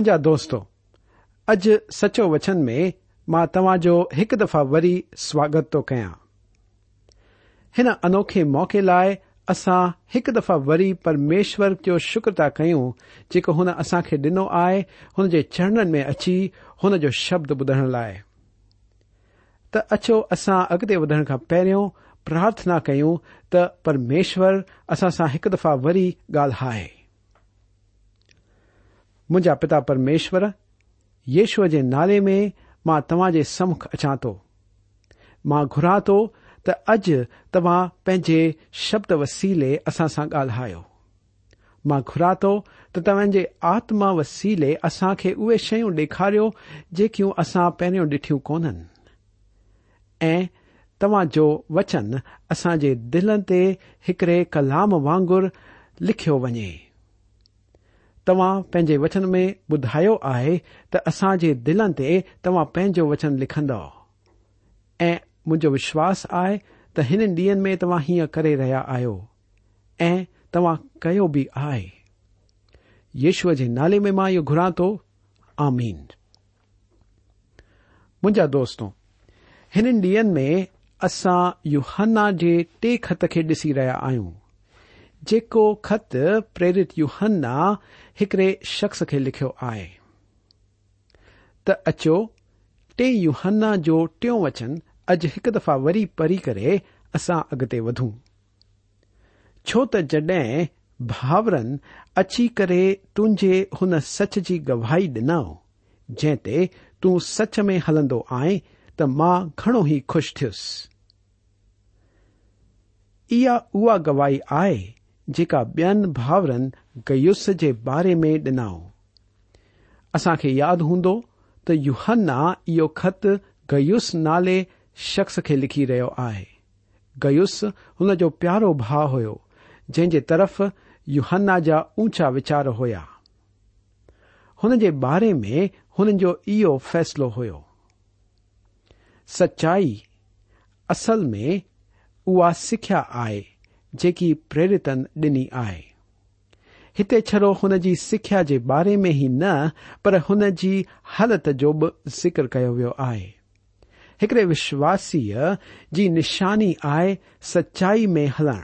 मुंहिंजा दोस्तो اج सचो वचन में मां तव्हां जो हिकु दफ़ा वरी स्वागत थो कयां हिन अनोखे मौक़े लाइ असां हिकु दफ़ा वरी परमेश्वर जो शुक्र ता कयूं जेको हुन असां खे डि॒नो आहे हुन जे चरणनि में अची हुन जो शब्द बुधण लाइ त अचो असां अगि॒ते वधण खां पहरियों प्रार्थना कयूं त परमेश्वर असां सां हिकु दफ़ा वरी ॻाल्ह मुंहिंजा पिता परमेश्वर यशव जे नाले में मां तव्हां जे समुख अचां थो मां घुरा थो त अॼु तव्हां पंहिंजे शब्द वसीले असां सां ॻाल्हायो मां घुरा थो त तव्हां जे आत्मा वसीले असां खे उहे शयूं ॾेखारियो जेकियूं असां पहिरियों ॾिठियूं कोन्हनि ऐं तव्हां जो वचन असां जे दिलनि ते हिकड़े कलाम वांगुरु लिखियो वञे तव्हां पंहिंजे वचन में ॿुधायो आहे त असां जे दिलनि ते तव्हां पंहिंजो वचन लिखंदव ऐं मुंहिंजो विश्वास आहे त हिन ॾींहनि में तव्हां हीअं करे रहिया आहियो ऐं तव्हां कयो बि आहे यशूअ जे नाले में मां इहो घुरां थो आमीन मुंहिंजा दोस्तो हिननि ॾींहनि में असां युहन्ना जे टे खत खे ॾिसी रहिया आहियूं जेको ख़त प्रेरित यूहन्ना हिकड़े शख़्स खे लिखियो आहे त अचो टे यूहन्ना जो टियों वचन अॼु हिकु दफ़ा वरी पढ़ी करे असां अॻिते वधूं छो त जड॒हिं भावरनि अची करे तुंहिंजे हुन सच जी गवाही डि॒न जंहिं ते तूं सच में हलंदो आई त मां घणो ई खु़शि थियुसि इहा उहा गवाही आहे جین بھاؤن گیوس کے بارے میں ڈنؤ اصا یاد ہوں توہن یہ خط گیوس نالے شخص کے لکھی رہے آہ گیوس انجو پیارو با ہو جن کے ترف یوہن جا اونچا وچار ہویا ان کے بارے میں انجو یہ فیصلو ہو سچائی اصل میں اکھایا ہے جی پریرتن ڈنی آئیے چڑو سیا بارے میں ہی ن پر ان حالت جو ذکر کرائےے وشواسی نشانی آئی سچائی میں ہلن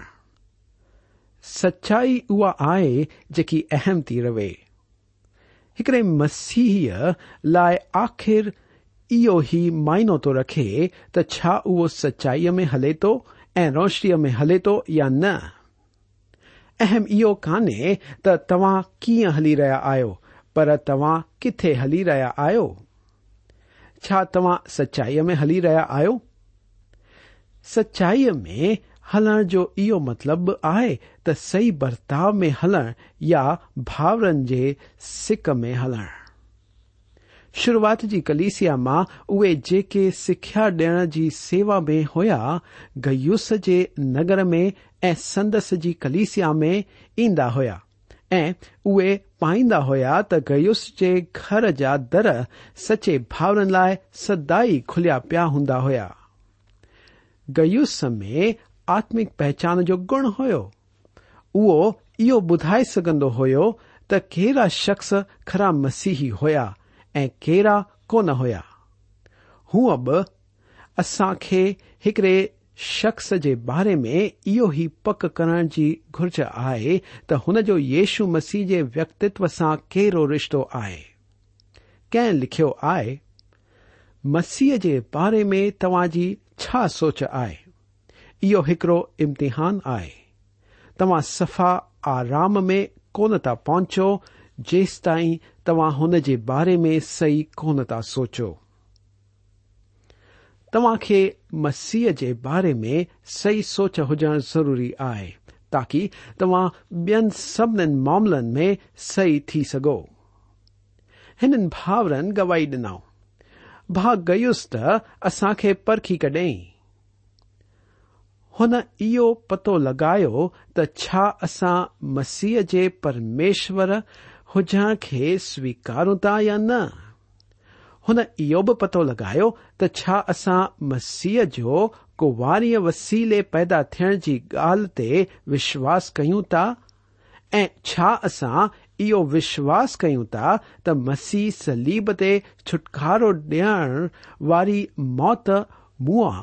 سچائی اے جی اہم تھی رہے ایکڑے مسیحی آخر انہی معائن تو رکھے تا او سچائی میں ہلے تو روشنی میں ہلے تو یا ن اہم کانے تا کھان ہلی رہے ہلی رہے آچائی میں ہلی رہا آ سچائی مطلب میں ہلن جو مطلب آئے تح برت میں ہلع یا باور میں ہلع شروعات کلیسیا میں اے جے سکھ ڈیڑ کی سیوا میں ہو گیوس کے نگر میں ایس جی کلیسیا میں ادا ہوائی ہوا ت گیوس کے گھر جا در سچے بھاؤن لائ س کُلیا پیا ہند ہوا گیوس میں آتمک پہچان جو گن ہوا شخص خراب مسیحی ہو کیڑا کون ہوا ہوں بساں ایک شخص کے بارے میں یہ پک کرنے کی گرج آئے تو یشو مسیح کے ویکتو سے کیڑو رشتہ آئے کھیا آئے مسیح کے بارے میں تعای سوچ آئے ایکڑو امتحان آئے تفا آرام میں کون تا پہنچو جیس تع تواہ بارے میں سی کون تا سوچو تا مسیح کے بارے میں سی سوچ ہوجا ضروری ہے تاکی تیئن سبنی معامل میں سی بھاورن گوائی ڈن بھاگ گئیس اسان کے پرکی کڈ پتہ لگایا تو اسا مسیح کے پرمیشور हुजां खे स्वीकारूं था या न हुन इहो बि पतो लॻायो त छा असां मस्सी जो कुवारी वसीले पैदा थियण जी ॻाल्हि ते विश्वास कयूं था ऐं छा असां इहो विश्वास कयूं था त मसीह सलीब ते छुटकारो ॾियण वारी मौत मुंआ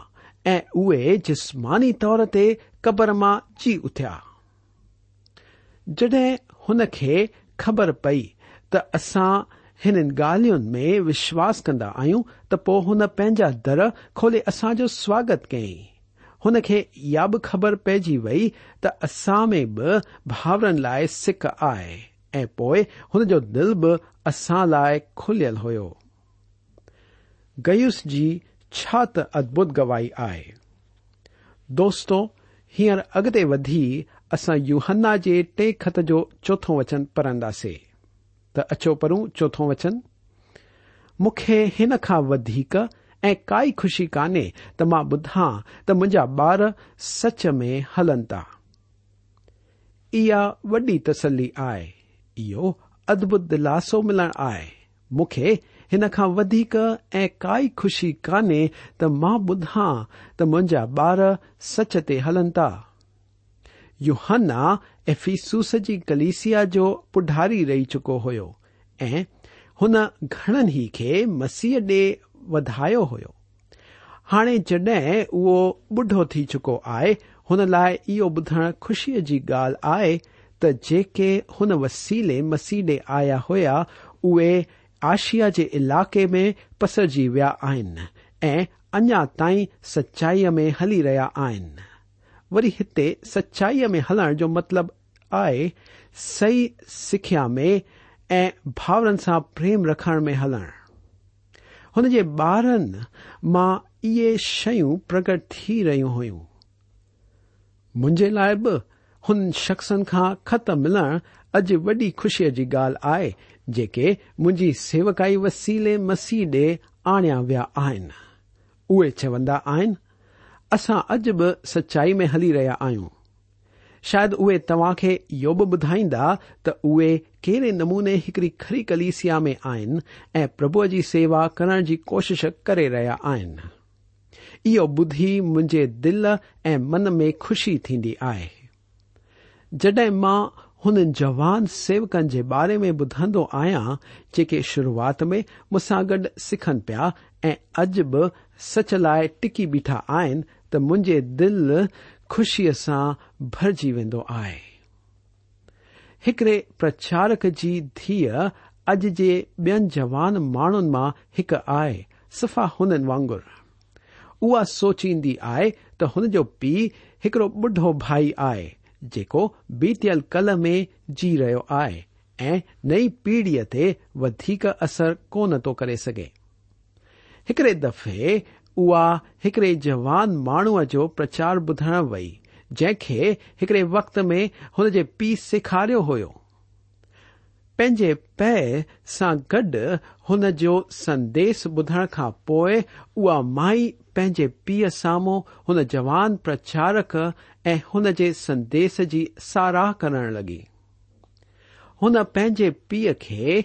ऐं उहे जिस्मानी तौर ते कबर मां जी उथिया ख़बर पई त असां हिननि ॻाल्हियुनि में विश्वास कंदा आहियूं त पोइ हुन पंहिंजा दर खोले असांजो स्वागत कयईं हुन खे इहा बि ख़बर पइजी वई त असां में बि भाउरनि लाइ सिक आहे ऐं पोइ हुन जो दिल बि असां लाइ खुलियल हुयो गयुस जी छा त अद्भुत गवाही आहे दोस्तो हींअर अॻिते वधी असां यूहन्ना जे टे खत जो चोथो वचन पढ़ंदासीं त अचो परूं चोथो वचन मूंखे हिन खां वधीक ऐं काई ख़ुशी कान्हे त मां ॿुधा त मुंहिंजा ॿार सच में हलनि था इहा वॾी तसली आहे इहो अदभुत दिलासो मिलण आहे मूंखे हिन खां वधीक ऐं काई खुशी कान्हे त मां ॿुधा त मुंहिंजा ॿार सच ते हलनि था युहन्ना एफीसूस जी कलिसिया जो पुढारी रही चुको हुयो ऐं हुन घणनि ई खे मसीह ॾे वधायो हो हाणे जड॒हिं उहो ॿुढो थी चुको आहे हुन लाइ इहो ॿुधण खु़शीअ जी ॻाल्हि आहे त जेके हुन वसीले मसीह डे आया हुया उहे आशिया जे इलाक़े में पसरजी विया आहिनि ऐं अञा ताईं सचाईअ में हली रहिया आहिनि वरी हिते सचाईअ में हलण जो मतिलब आहे सही सिखिया में ऐं भावरनि सां प्रेम रखण में हलण हुन जे ॿारनि मां इहे शयूं प्रकट थी रहियूं हुयूं मुंहिंजे लाइ बि हुन शख़्सनि खां ख़त मिलण अॼु वॾी खुशीअ जी ॻाल्हि आहे जेके मुंहिंजी सेवकाई वसीले मसीह ॾे आणिया विया आहिनि उहे चवंदा आहिनि असां अॼु बि सचाई में हली रहिया आहियूं शायदि उहे तव्हां खे इहो बि ॿुधाईंदा त उहे कहिड़े नमूने हिकड़ी खरी कलीसिया में आहिनि ऐं प्रभुअ जी सेवा करण जी कोशिश करे रहिया आहिनि इहो ॿुधी मुंहिंजे दिल ऐं मन में खु़शी थींदी आहे जड॒हिं मां हुन जवान सेवकनि जे बारे में ॿुधंदो आहियां जेके शुरूआत में मूंसां गॾु सिखनि पिया ऐं अॼु बि सच लाइ टिकी बीठा आहिनि त मुंहिंजे दिल खुशीअ सां भरिजी वेंदो आहे हिकड़े प्रचारक जी धीअ अॼु जे ॿियनि जवान माण्हुनि मां हिकु आहे सफ़ा हुननि वांगुर उहा सोचींदी आहे त हुन जो पीउ हिकड़ो बुढो भाई आहे जेको बीतियल कल में जी रहियो आहे ऐं नई पीढ़ीअ ते वधीक असर कोन थो करे सघे हिकड़े दफ़े उहा हिकड़े जवान माण्हूअ जो प्रचार ॿुधण वई जंहिंखे हिकड़े वक़्त में हुन जे पीउ सेखारियो हो पंहिंजे पै सां गॾु हुन जो संदेस ॿुधण खां पोइ उहा माई पंहिंजे पीउ साम्हूं हुन जवान प्रचारक ऐं हुन जे संदेश जी साराह करण लॻी हुन पंहिंजे पीउ खे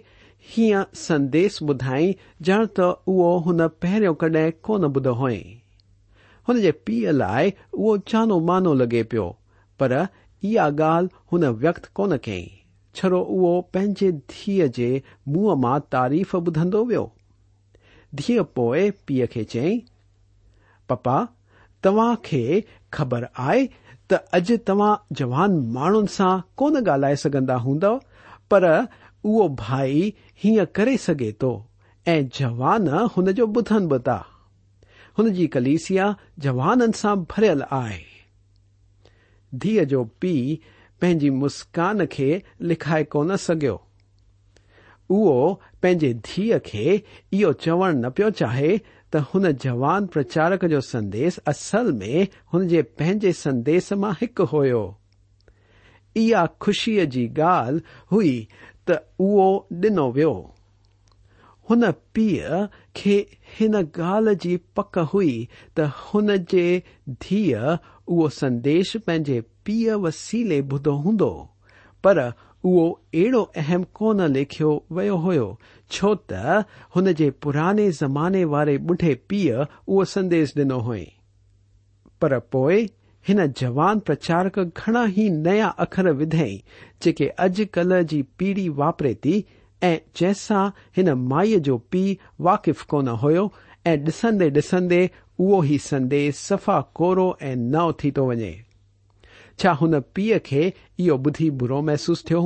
हीअं संदेस ॿुधाई ॼण त उहो हुन पहिरियों कॾहिं कोन ॿुधो होई हुन जे पीउ लाइ उहो चानो मानो लॻे पियो पर इहा ॻाल्हि हुन व्यक्त कोन कई छड़ो उहो पंहिंजे धीअ जे मुंहं मां तारीफ़ ॿुधंदो वियो धीअ पोए पीउ खे चयई पपा तव्हां खे ख़बर आहे त अॼु तव्हां जवान माण्हुनि सां कोन ॻाल्हाए सघंदा हूंदव पर उहो भाई سگے تو جان انہ بدھن بتا کلیسیا جانا برل آئے دھی جو پی مکھائے کون سو دھی کے یہ چوڑ ن پی چاہے تو ان جوان پرچارک جو سندیش اصل میں ان کے پے سندیس میں ایک ہوشی گال ہوئی त उहो ॾिनो वियो हुन पीउ खे हिन ॻाल्हि जी पक हुई त हुन जे धीअ उहो संदेश पंहिंजे पीउ वसीले ॿुधो हूंदो पर उहो अहिड़ो अहम कोन लेखियो वियो हो छो त हुन जे पुराणे ज़माने वारे ॿुढे पीउ उहो संदेश ॾिनो हुई पर पोइ ان جان پرچارک گھنا ہی نیا اخر ودھئی جی پیڑھی واپرے تی جیسا ان مائی جو پی واقف کون ہوسندے ڈسندے اوہ ہی سندے سفا کو نو تھی تو وجے چیو بدھی برو محسوس تھو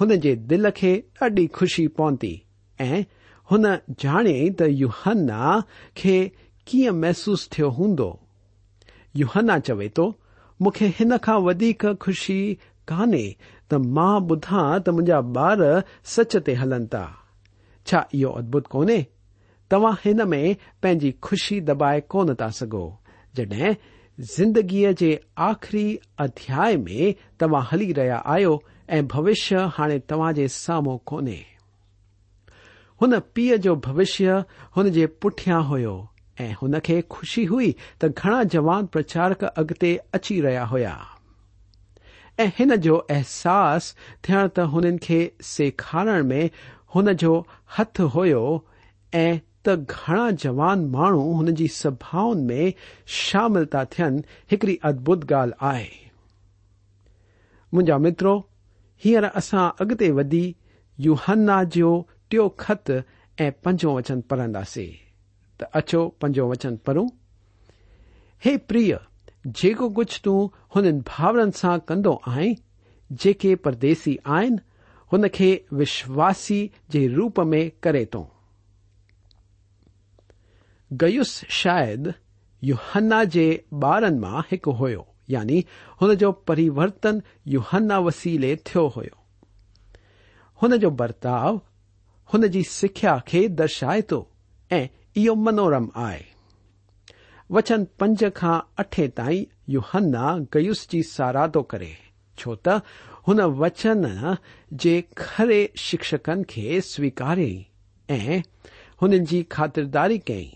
ہنجی دل کے اڈی خوشی پہنتی ہو جانی تو یو ہن कीअं महसूस थियो हूंदो यू चवे थो मूंखे हिन खां वधीक खुशी कान्हे त मां ॿुधां त मुंहिंजा ॿार सच ते हलनि था छा इहो अदभुत कोन्हे तव्हां हिन में पंहिंजी खुशी दबाए कोन था सघो जड॒हिं ज़िंदगीअ जे आख़िरी अध्याय में तव्हां हली रहिया आहियो ऐं भविष्य हाणे तव्हां जे साम्हूं कोन्हे हुन पीउ जो भविष्य हुन जे पुठियां हुयो ऐं हुन खे खुशी हुई त घणा जवान प्रचारक अॻिते अची रहिया हुया ऐं हिन जो अहसास थियण त हुननि खे सेखारण में हुन जो हथ हुयो ऐं त घणा जवान माण्हू हुन जी सभाउनि में शामिल था थियनि हिकड़ी अदभुत आहे मुंहिंजा मित्रो हींअर असां अॻिते वधी यूहन्ना जो टियों खत ऐं पंजो वचन पढ़ंदासीं اچو پنجو وچن پرو ہے پری جچھ توں ہوا کدو آئی جے پردیسی آئن وشواسی روپ میں کرے تو گیوس شاید یوہن کے بارن میں ایک ہو یعنی انجو پریورتن یوہن وسیلے تھو ہو برتاؤ ہو سکھیا کے درشائے تو منورم آئے وچن پنج اٹھ تائی یو ہن گیوس کی ساراہ تو کرے چوت انچن جرے شکشکن کی سویکاری ہونن کی خاطرداری کی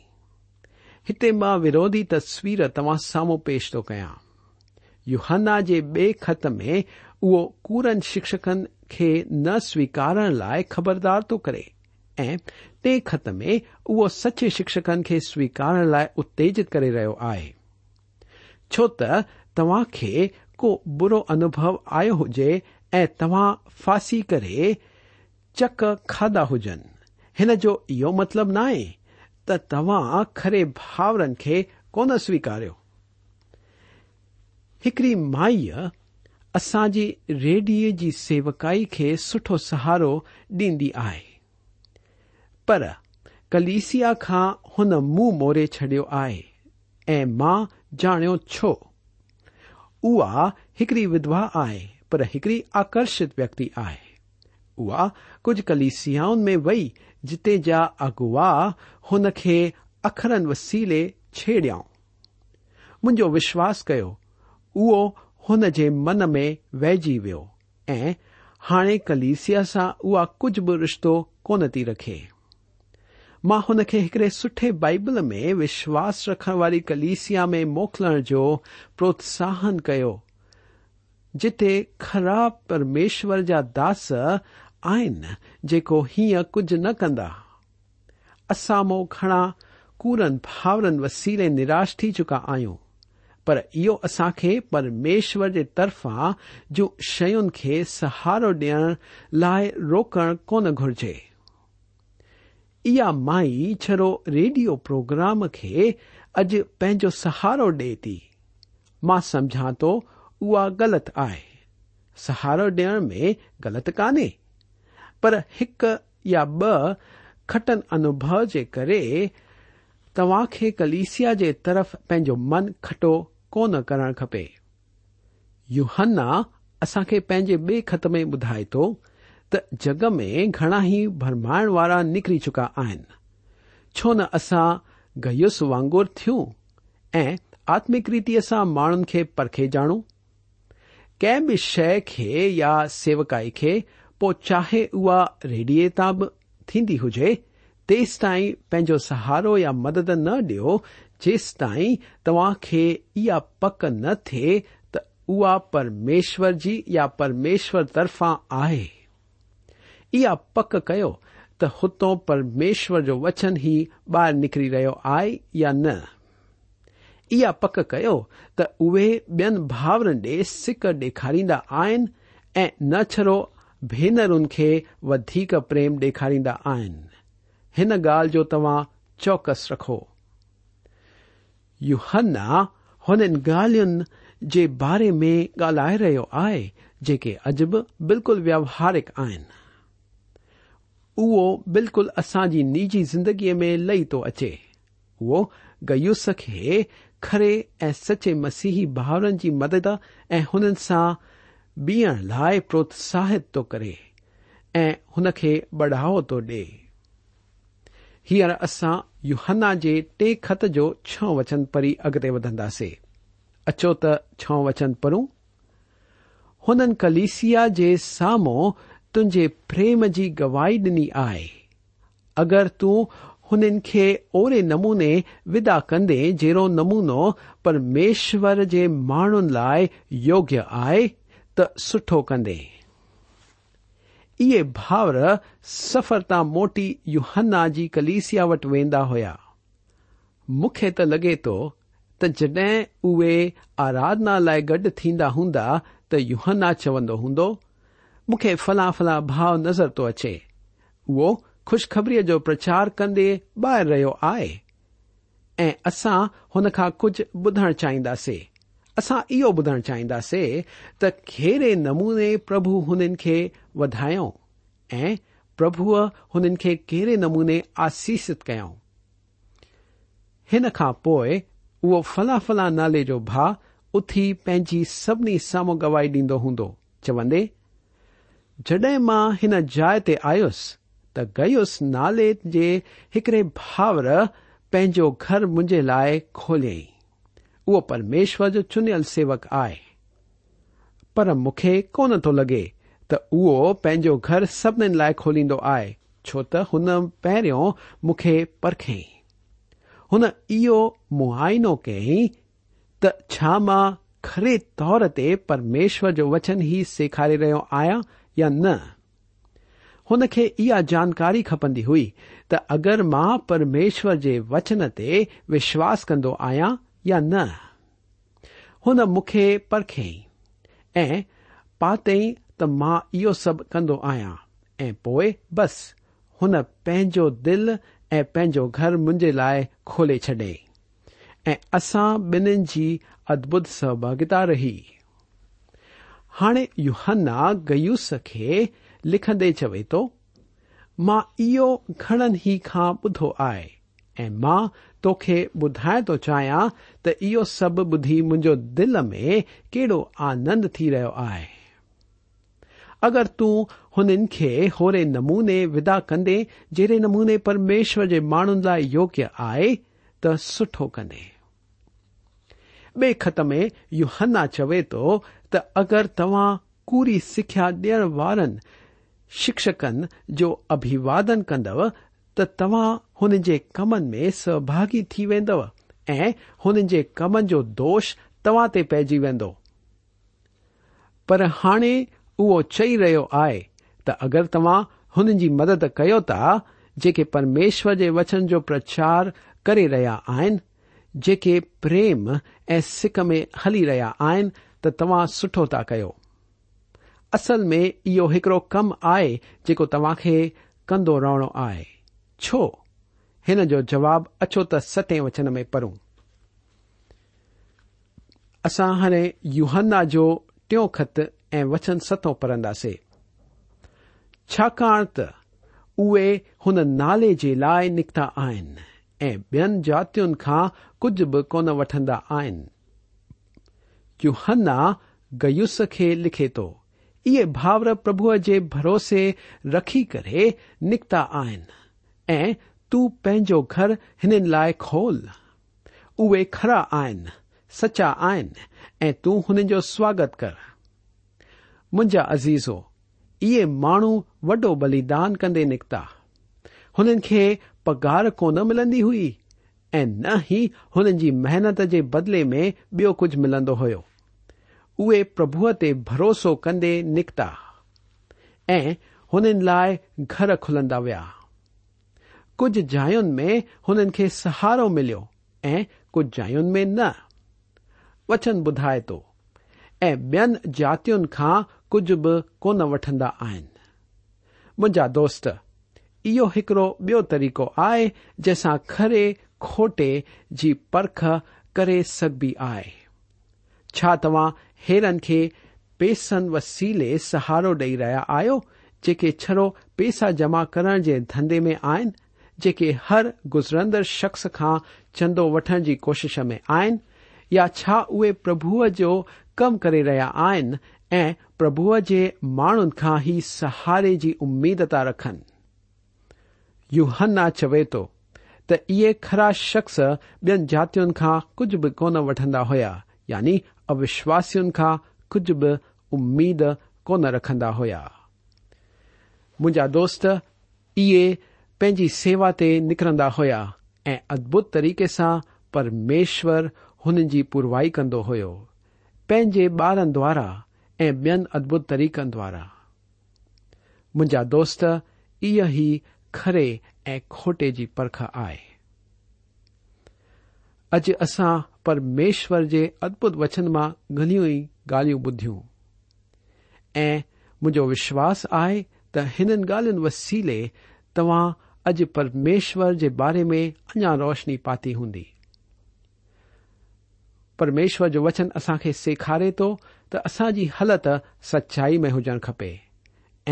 ورودی تسویر تا سامو پیش تو كیا یوہن جی بے خط میں او كورن شكشكن كے ن سوكار لیے خبردار تو ऐं ते ख़त में उहो सचे शिक्षकनि खे स्वीकारण लाइ उत्तेजित करे रहियो आहे छो त तव्हां खे को बुरो अनुभव आयो हुजे ऐं तव्हां फासी करे चक खाधा हुजनि हिन जो इहो मतिलब आहे त तव्हां खरे भाउरनि खे कोन स्वीकारियो हिकड़ी माईअ असांजी रेडियो जी सेवकाई खे सुठो सहारो ॾींदी आहे پر کلسیا ہو منہ مورے چڈی آئے ارو چھو ایکڑی ودھوا آئے پر آکرشت ویکتی آئے کچھ کلسیاؤں میں وئی جتنے جا اغ اخر وسیلے چنو وشواس کیا من میں وہجی ویو ایلسیاج بھی رشتو کون تی رکھے मां हुन खे हिकड़े सुठे बाइबल में विश्वास रखण वारी कलीसिया में मोकिलण जो प्रोत्साहन कयो जिथे खराब परमेश्वर जा दास आहिनि जेको हीअं कुझ न कंदा असां मो घणा कूरनि भावरनि वसीले निराश थी चुका आहियूं पर इहो असां खे परमेश्वर जे तरफ़ा जूं शयुनि खे सहारो ॾियण लाइ रोकण कोन घुर्जे इहा माई छड़ो रेडियो प्रोग्राम खे अॼु पंहिंजो सहारो डि॒ए थी मां समझा थो उहा ग़लति आहे सहारो ॾियण में ग़लति कान्हे पर हिकु या ब खटन अनुभव जे करे तव्हां खे कलिसिया जे तरफ़ पंहिंजो मन खटो कोन करणु खपे यू असां खे पंहिंजे बे ख़त में ॿुधाए थो ت جگ میں گھنا ہی برمائیوارا نکری چکا ہے چھو ن اصا گیوس واگر تھوں ای آتمکتیاں ما کے پر جاوں کی شے کے یا سوکائی کے چاہے او ریڈیتا بھی ہوجے تیس تائی پو سہارا یا مدد نہ ڈیو جیس تئی تا پک نہ تھے تومشور جی یا پرمشور طرفا آہ پکت پرمیشور جو وچن ہی باہر نکری رہی یا نہیا پک بھاور ڈی سک ڈکھاری آ چھڑو بینر پریم ڈکھاری گال چوکس رکھو یو ہن گال بارے میں گالائے رہے آئی جے اج بھی بالکل ووہارک آ उहो बिल्कुल जी निजी ज़िंदगीअ में लही थो अचे उहो गयूस खे खरे ऐं सचे मसीही भाउरनि जी मदद ऐं हुननि सां बीहण लाइ प्रोत्साहित थो करे ऐं हुन खे बढ़ावो थो ॾे हींअर असां युहन्ना जे टे खत जो छह वचन परी अॻिते वधंदासीं अचो त छह वचन परूं हुननि कलिसिया जे साम्हूं तुंहिंजे प्रेम जी गवाही डि॒नी आहे अगरि तूं हुननि खे ओहिड़े नमूने विदा कंदे जहिड़ो नमूनो परमेश्वर जे माण्हुनि लाइ योग्य आहे त सुठो कंदे इहे भावर सफ़र तां मोटी युहन्ना जी कलीसिया वटि वेंदा हुया मूंखे त लॻे थो त जड॒हिं उहे आराधना लाइ गॾु थींदा हूंदा त युहन्ना चवंदो हूंदो मूंखे फला फला भाउ नज़र थो अचे उहो खुशखबरीअ जो प्रचार कंदे ॿाहिरि रहियो आहे ऐं असां हुन खां कुझु ॿुधणु चाहींदासीं असां इहो ॿुधणु चाहींदासीं त कहिड़े नमूने प्रभु हुननि खे वधायूं ऐं प्रभुअ हुननि खे कहिड़े नमूने आसीसित कयऊं हिन खां पोइ उहो फला फला नाले जो भाउ उथी पंहिंजी सभिनी साम्हूं गवाई ॾींदो हूंदो चवंदे जॾहिं मां हिन जाइ ते आयुसि त गयुसि नाले जे हिकड़े भाउर पंहिंजो घर मुंहिंजे लाइ खोलियई उहो परमेश्वर जो चुनियल सेवक आहे पर मूंखे कोन थो लॻे त उहो पंहिंजो घर सभिनीनि लाइ खोलींदो आहे छो त हुन पहिरियों मूंखे परख हुन इहो मुआइनो कयईं त छा मां खरे तौर ते परमेश्वर जो वचन ई सेखारे रहियो आहियां या न हुन खे इहा जानकारी खपंदी हुई त अगरि मां परमेश्वर जे वचन ते विश्वास कन्दो आहियां या न हुन मूंखे परखियई ऐं पातई त मां इहो सभु कन्दो आहियां ऐं पोएं बस हुन पंहिंजो दिल ऐं पंहिंजो घर मुंहिंजे लाइ खोले छॾे ऐं असां ॿिन्हिनि जी अद्भुत सहभागिता रही हाणे युहन्ना गयूस खे लिखंदे चवे थो मां इहो घणनि ई खां ॿुधो आहे ऐं मां तोखे ॿुधाए थो चाहियां त इहो सभु ॿुधी मुंहिंजो दिल में कहिड़ो आनंद थी रहियो आहे अगरि तूं हुननि खे होरे नमूने विदा कंदे जहिड़े नमूने परमेश्वर जे माण्हुनि लाइ योग्य आहे त सुठो कंदे बे॒ ख़त में युहन्ना चवे थो اگر توا پوری سکھیا دی شکشکن جو ابھی ودن کدو تا ان میں سہاگی تھی ویو ای کم جو دوش تما تی وا چی رہے آئے تگر تم ان کی جی مدد کروا پرمیشور کے وچن پرچار کر رہا آم ای سک میں ہلی رہا त तव्हां सुठो था कयो असल में इहो हिकड़ो कमु आहे जेको तव्हां खे कंदो रहणो आहे छो हिन जो जवाबु अछो त सते वचन में पढ़ूं असां हाणे युहाना जो टियों खत ऐं वचन सतो पढ़ंदासीं छाकाणि त उहे हुन नाले जे लाइ निकिता आहिनि ऐं ॿियनि जातियुनि खां कुझु बि कोन वठंदा आहिनि جو ہن گیوس کے لکھے تو یہ بھاور پربھو یو بروسے رکھ کر نکتہ آنجو گھر ہین کھول اہ خرا سچا تن سوگت کر منجا عزیز ہوئے مڈو بلیدان کندے نکتہ ہو پگار کون ملدی ہوئی ऐं न ई हुननि जी महिनत जे बदिले में ॿियो कुझ मिलंदो हो उहे प्रभुअ ते भरोसो कंदे निकिता ऐं हुननि लाइ घर खुलंदा विया कुझु जायुनि में हुननि खे सहारो मिलियो ऐं कुझु जायुनि में न वचन ॿुधाए थो ऐं ॿियनि जातियुनि खां कुझु बि कोन वठंदा आहिनि मुंहिंजा दोस्त इहो हिकड़ो ॿियो तरीक़ो आहे जंहिंसां खरे کھوٹے کی جی پرکھ کر سکبی آرن کے پیسن وسیلے سہارا ڈئی روکے چرو پیسہ جمع کرنے کے دندے میں آن جے ہر گزردر شخص کا چند وٹن کی جی کوشش میں آئے پرب جو کم کر رہا آب کے من ہی سہارے کی جی امید تکھن یو ہن چوے تو تی خرا شخص بین جاتا کچھ بھی کون وٹھند ہوا یعنی اوشواس کا کچھ بھی امید کون رکھا ہوا مجا دوستی سیوا تکرد ہوا ادبت طریقے سے پرمیشور ہوئی کند ہوے بار دوارا بین ادبت طریق دوارا دوست یہ ऐं खोटे जी परख आहे अॼु असां परमेश्वर जे अद्भुत वचन मां घणियूं ई ॻाल्हियूं ॿुधियूं ऐं मुंहिंजो विश्वास आहे त हिननि ॻाल्हियुनि वसीले तव्हां अॼु परमेश्वर जे बारे में अञा रोशनी पाती हूंदी परमेश्वर जो वचन असां खे सेखारे थो त असांजी हालति सचाई में हुजणु खपे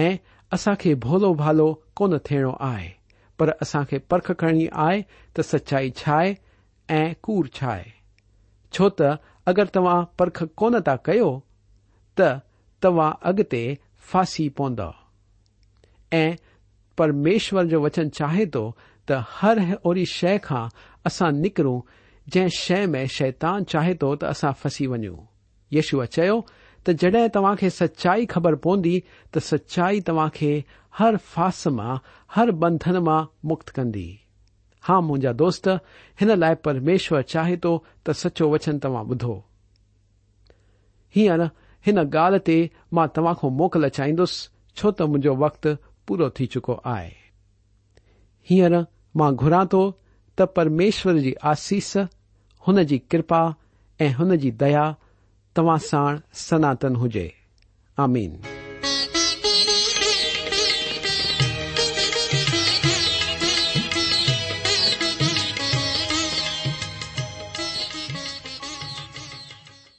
ऐं असां खे भोलो भालो कोन थियणो आहे पर असां खे परख खणणी आहे त सचाई छा आहे ऐं कूर छा आहे छो त अगरि तव्हां परख कोन था कयो त तव्हां अॻिते फासी पवंदव ऐं परमेश्वर जो वचन चाहे थो त हर ओहिड़ी शइ खां असां निकरूं जंहिं शइ में शैतान चाहे थो त असां फसी वञूं यशुअ चयो त जड॒हिं तव्हां खे सचाई ख़बर पवंदी त सचाई तव्हां खे हर फास मां ہر بنھن ما مکت کری ہاں مجھا دوست ان لائ پرمیشر چاہے تو تچو وچن تا بدھو ہینر ان گال تی ماں تاخو موقع چاہس چو تو مجھے وقت پورا چکو آئے ہیر ماں گرا تو ت پرمیشور کی جی آسیس ہوپا جی جی دیا تمہاں ساڑ سناتن ہوجائے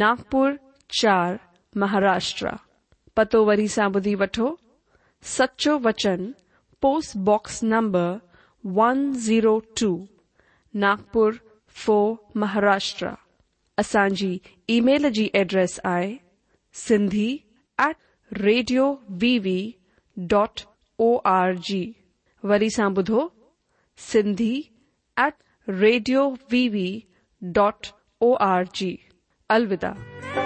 ناگپر چار مہاراشٹر پتو وی سا بدھی وٹو سچو وچن post box number one zero two Nagpur four Maharashtra اچانى جی ای میل كى جی ایڈريس آئى set radio V V dot O R G جی۔ ودھو set radio V V dot O R G الوداع